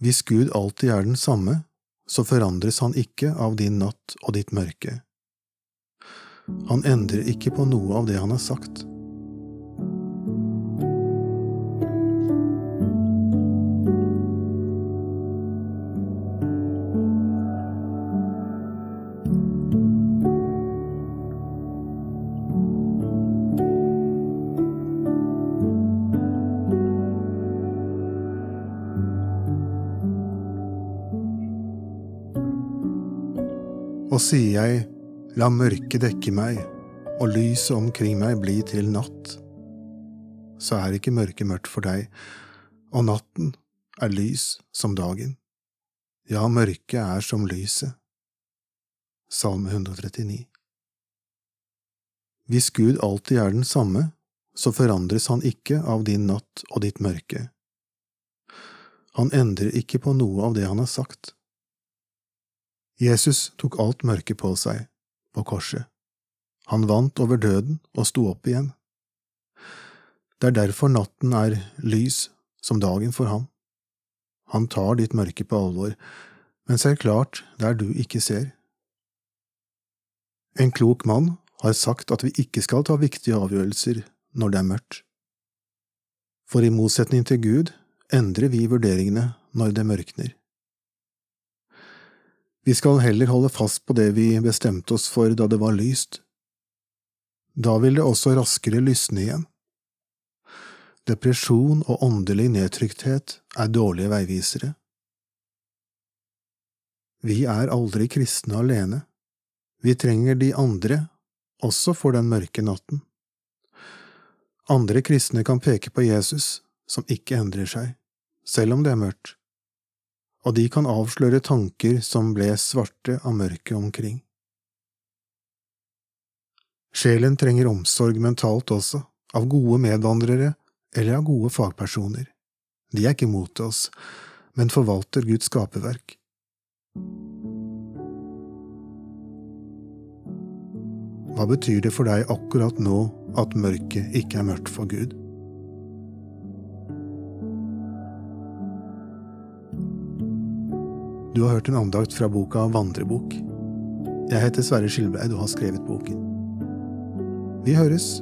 Hvis Gud alltid er den samme, så forandres han ikke av din natt og ditt mørke. Han endrer ikke på noe av det han har sagt. Og sier jeg, la mørket dekke meg, og lyset omkring meg bli til natt, så er ikke mørket mørkt for deg, og natten er lys som dagen. Ja, mørket er som lyset. Salme 139 Hvis Gud alltid er den samme, så forandres han ikke av din natt og ditt mørke. Han endrer ikke på noe av det han har sagt. Jesus tok alt mørket på seg, på korset. Han vant over døden og sto opp igjen. Det er derfor natten er lys som dagen for ham. Han tar ditt mørke på alvor, men ser klart der du ikke ser. En klok mann har sagt at vi ikke skal ta viktige avgjørelser når det er mørkt. For i motsetning til Gud endrer vi vurderingene når det mørkner. Vi skal heller holde fast på det vi bestemte oss for da det var lyst. Da vil det også raskere lysne igjen. Depresjon og åndelig nedtrykthet er dårlige veivisere. Vi er aldri kristne alene. Vi trenger de andre, også for den mørke natten. Andre kristne kan peke på Jesus, som ikke endrer seg, selv om det er mørkt og de kan avsløre tanker som ble svarte av mørket omkring. Sjelen trenger omsorg mentalt også, av gode medvandrere eller av gode fagpersoner. De er ikke mot oss, men forvalter Guds skaperverk. Hva betyr det for deg akkurat nå at mørket ikke er mørkt for Gud? Du har hørt en andakt fra boka Vandrebok. Jeg heter Sverre Skilbeid og har skrevet boken. Vi høres!